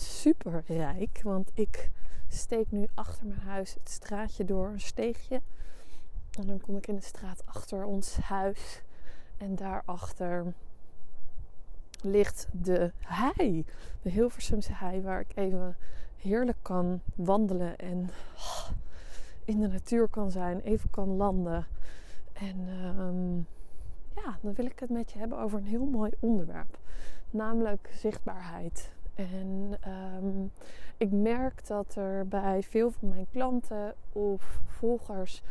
super rijk. Want ik steek nu achter mijn huis het straatje door, een steegje. En dan kom ik in de straat achter ons huis. En daarachter ligt de hei. De Hilversumse hei waar ik even heerlijk kan wandelen. En oh, in de natuur kan zijn, even kan landen. En ehm, ja, dan wil ik het met je hebben over een heel mooi onderwerp. Namelijk zichtbaarheid. En ehm, ik merk dat er bij veel van mijn klanten of volgers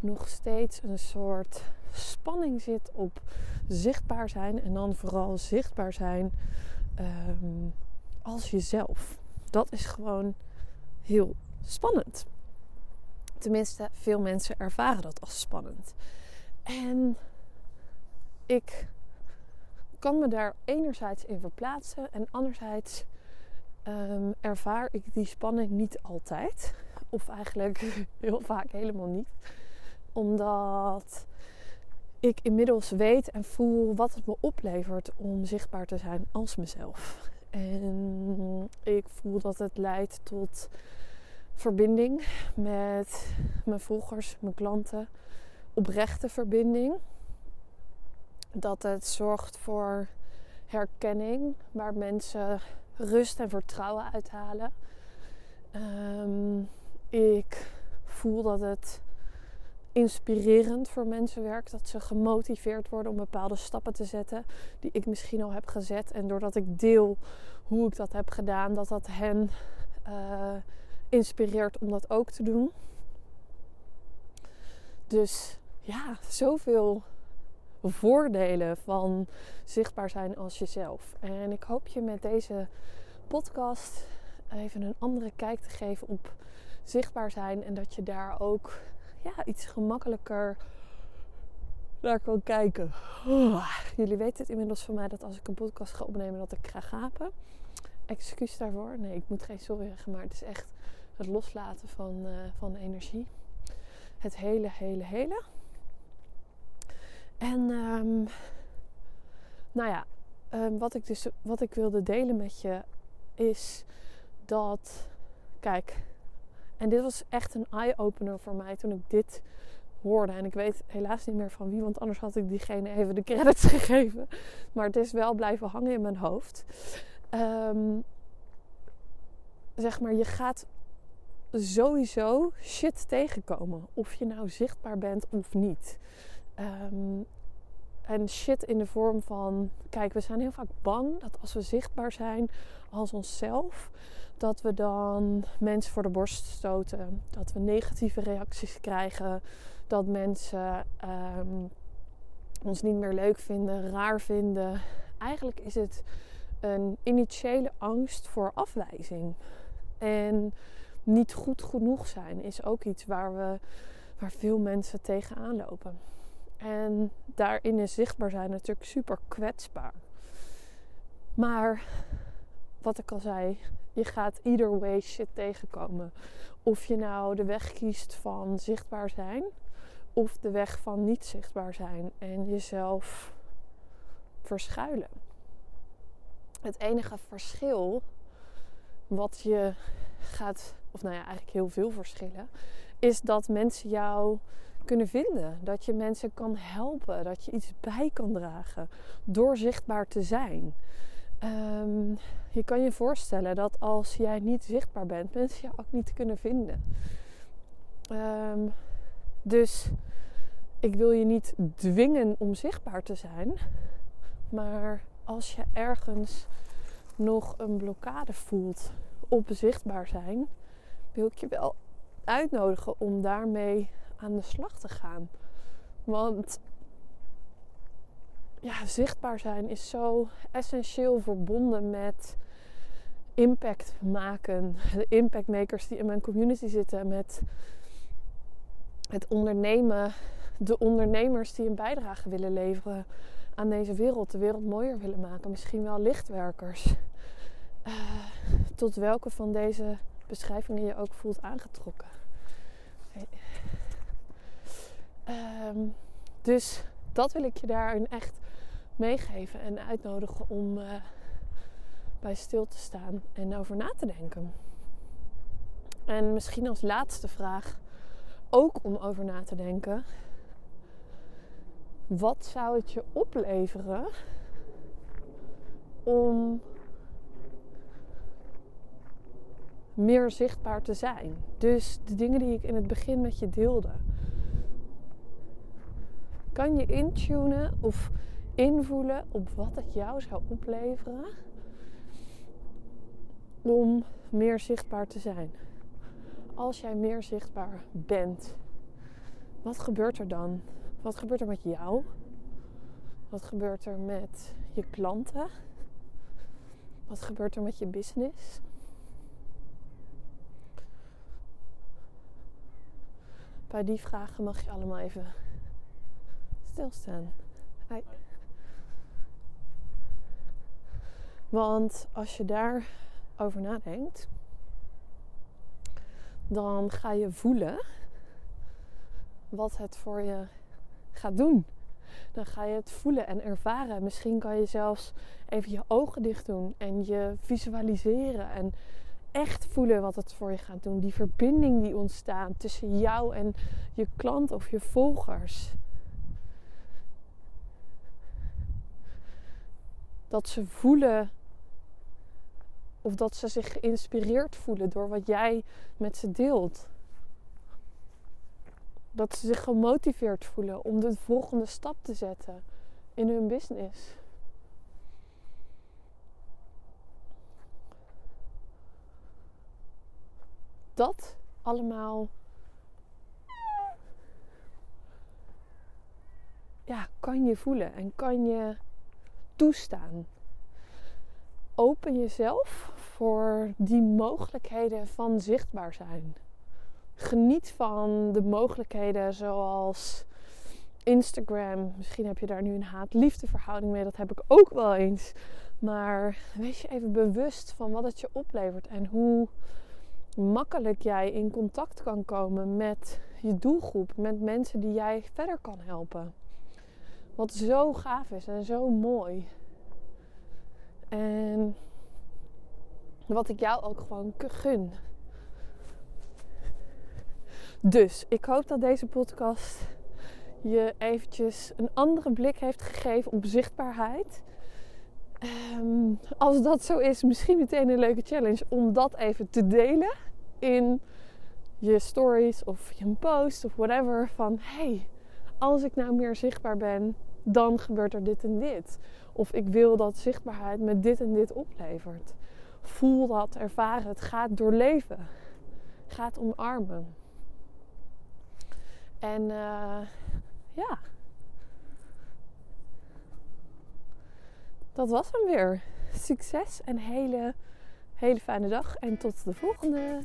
nog steeds een soort spanning zit op zichtbaar zijn. En dan vooral zichtbaar zijn um, als jezelf. Dat is gewoon heel spannend. Tenminste, veel mensen ervaren dat als spannend. En ik kan me daar enerzijds in verplaatsen en anderzijds um, ervaar ik die spanning niet altijd. Of eigenlijk heel vaak helemaal niet. Omdat ik inmiddels weet en voel wat het me oplevert om zichtbaar te zijn als mezelf. En ik voel dat het leidt tot verbinding met mijn volgers, mijn klanten. Oprechte verbinding. Dat het zorgt voor herkenning, waar mensen rust en vertrouwen uithalen. Um, ik voel dat het inspirerend voor mensen werkt. Dat ze gemotiveerd worden om bepaalde stappen te zetten die ik misschien al heb gezet. En doordat ik deel hoe ik dat heb gedaan, dat dat hen uh, inspireert om dat ook te doen. Dus ja, zoveel voordelen van zichtbaar zijn als jezelf. En ik hoop je met deze podcast even een andere kijk te geven op zichtbaar zijn. En dat je daar ook ja, iets gemakkelijker naar kan kijken. jullie weten het inmiddels van mij dat als ik een podcast ga opnemen dat ik ga gapen. Excuus daarvoor. Nee, ik moet geen sorry zeggen, maar het is echt het loslaten van, uh, van energie. Het hele, hele, hele. En um, nou ja, um, wat ik dus wat ik wilde delen met je is dat, kijk, en dit was echt een eye-opener voor mij toen ik dit hoorde. En ik weet helaas niet meer van wie, want anders had ik diegene even de credits gegeven. Maar het is wel blijven hangen in mijn hoofd. Um, zeg maar, je gaat sowieso shit tegenkomen. Of je nou zichtbaar bent of niet. Um, en shit in de vorm van, kijk, we zijn heel vaak bang dat als we zichtbaar zijn als onszelf, dat we dan mensen voor de borst stoten. Dat we negatieve reacties krijgen. Dat mensen um, ons niet meer leuk vinden, raar vinden. Eigenlijk is het een initiële angst voor afwijzing. En niet goed genoeg zijn is ook iets waar, we, waar veel mensen tegenaan lopen. En daarin is zichtbaar zijn natuurlijk super kwetsbaar. Maar wat ik al zei, je gaat either way shit tegenkomen. Of je nou de weg kiest van zichtbaar zijn of de weg van niet zichtbaar zijn en jezelf verschuilen. Het enige verschil wat je gaat, of nou ja, eigenlijk heel veel verschillen, is dat mensen jou kunnen vinden. Dat je mensen kan helpen. Dat je iets bij kan dragen. Door zichtbaar te zijn. Um, je kan je voorstellen dat als jij niet zichtbaar bent, mensen jou ook niet kunnen vinden. Um, dus ik wil je niet dwingen om zichtbaar te zijn. Maar als je ergens nog een blokkade voelt op zichtbaar zijn, wil ik je wel uitnodigen om daarmee aan de slag te gaan. Want ja, zichtbaar zijn is zo essentieel verbonden met impact maken. De impactmakers die in mijn community zitten met het ondernemen. De ondernemers die een bijdrage willen leveren aan deze wereld. De wereld mooier willen maken. Misschien wel lichtwerkers. Uh, tot welke van deze beschrijvingen je ook voelt aangetrokken. Um, dus dat wil ik je daarin echt meegeven en uitnodigen om uh, bij stil te staan en over na te denken. En misschien als laatste vraag, ook om over na te denken. Wat zou het je opleveren om meer zichtbaar te zijn? Dus de dingen die ik in het begin met je deelde. Kan je intunen of invoelen op wat het jou zou opleveren om meer zichtbaar te zijn? Als jij meer zichtbaar bent, wat gebeurt er dan? Wat gebeurt er met jou? Wat gebeurt er met je klanten? Wat gebeurt er met je business? Bij die vragen mag je allemaal even stilstaan. Want als je daar over nadenkt, dan ga je voelen wat het voor je gaat doen. Dan ga je het voelen en ervaren. Misschien kan je zelfs even je ogen dicht doen en je visualiseren en echt voelen wat het voor je gaat doen. Die verbinding die ontstaat tussen jou en je klant of je volgers. Dat ze voelen of dat ze zich geïnspireerd voelen door wat jij met ze deelt. Dat ze zich gemotiveerd voelen om de volgende stap te zetten in hun business. Dat allemaal ja, kan je voelen en kan je toestaan. Open jezelf voor die mogelijkheden van zichtbaar zijn. Geniet van de mogelijkheden zoals Instagram. Misschien heb je daar nu een haat-liefde verhouding mee. Dat heb ik ook wel eens. Maar wees je even bewust van wat het je oplevert en hoe makkelijk jij in contact kan komen met je doelgroep, met mensen die jij verder kan helpen. Wat zo gaaf is en zo mooi. En wat ik jou ook gewoon gun. Dus ik hoop dat deze podcast je eventjes een andere blik heeft gegeven op zichtbaarheid. Um, als dat zo is, misschien meteen een leuke challenge om dat even te delen in je stories of je post of whatever. Van hey, als ik nou meer zichtbaar ben, dan gebeurt er dit en dit. Of ik wil dat zichtbaarheid me dit en dit oplevert. Voel dat, ervaar het, ga doorleven. Ga het omarmen. En uh, ja. Dat was hem weer. Succes en hele, hele fijne dag. En tot de volgende.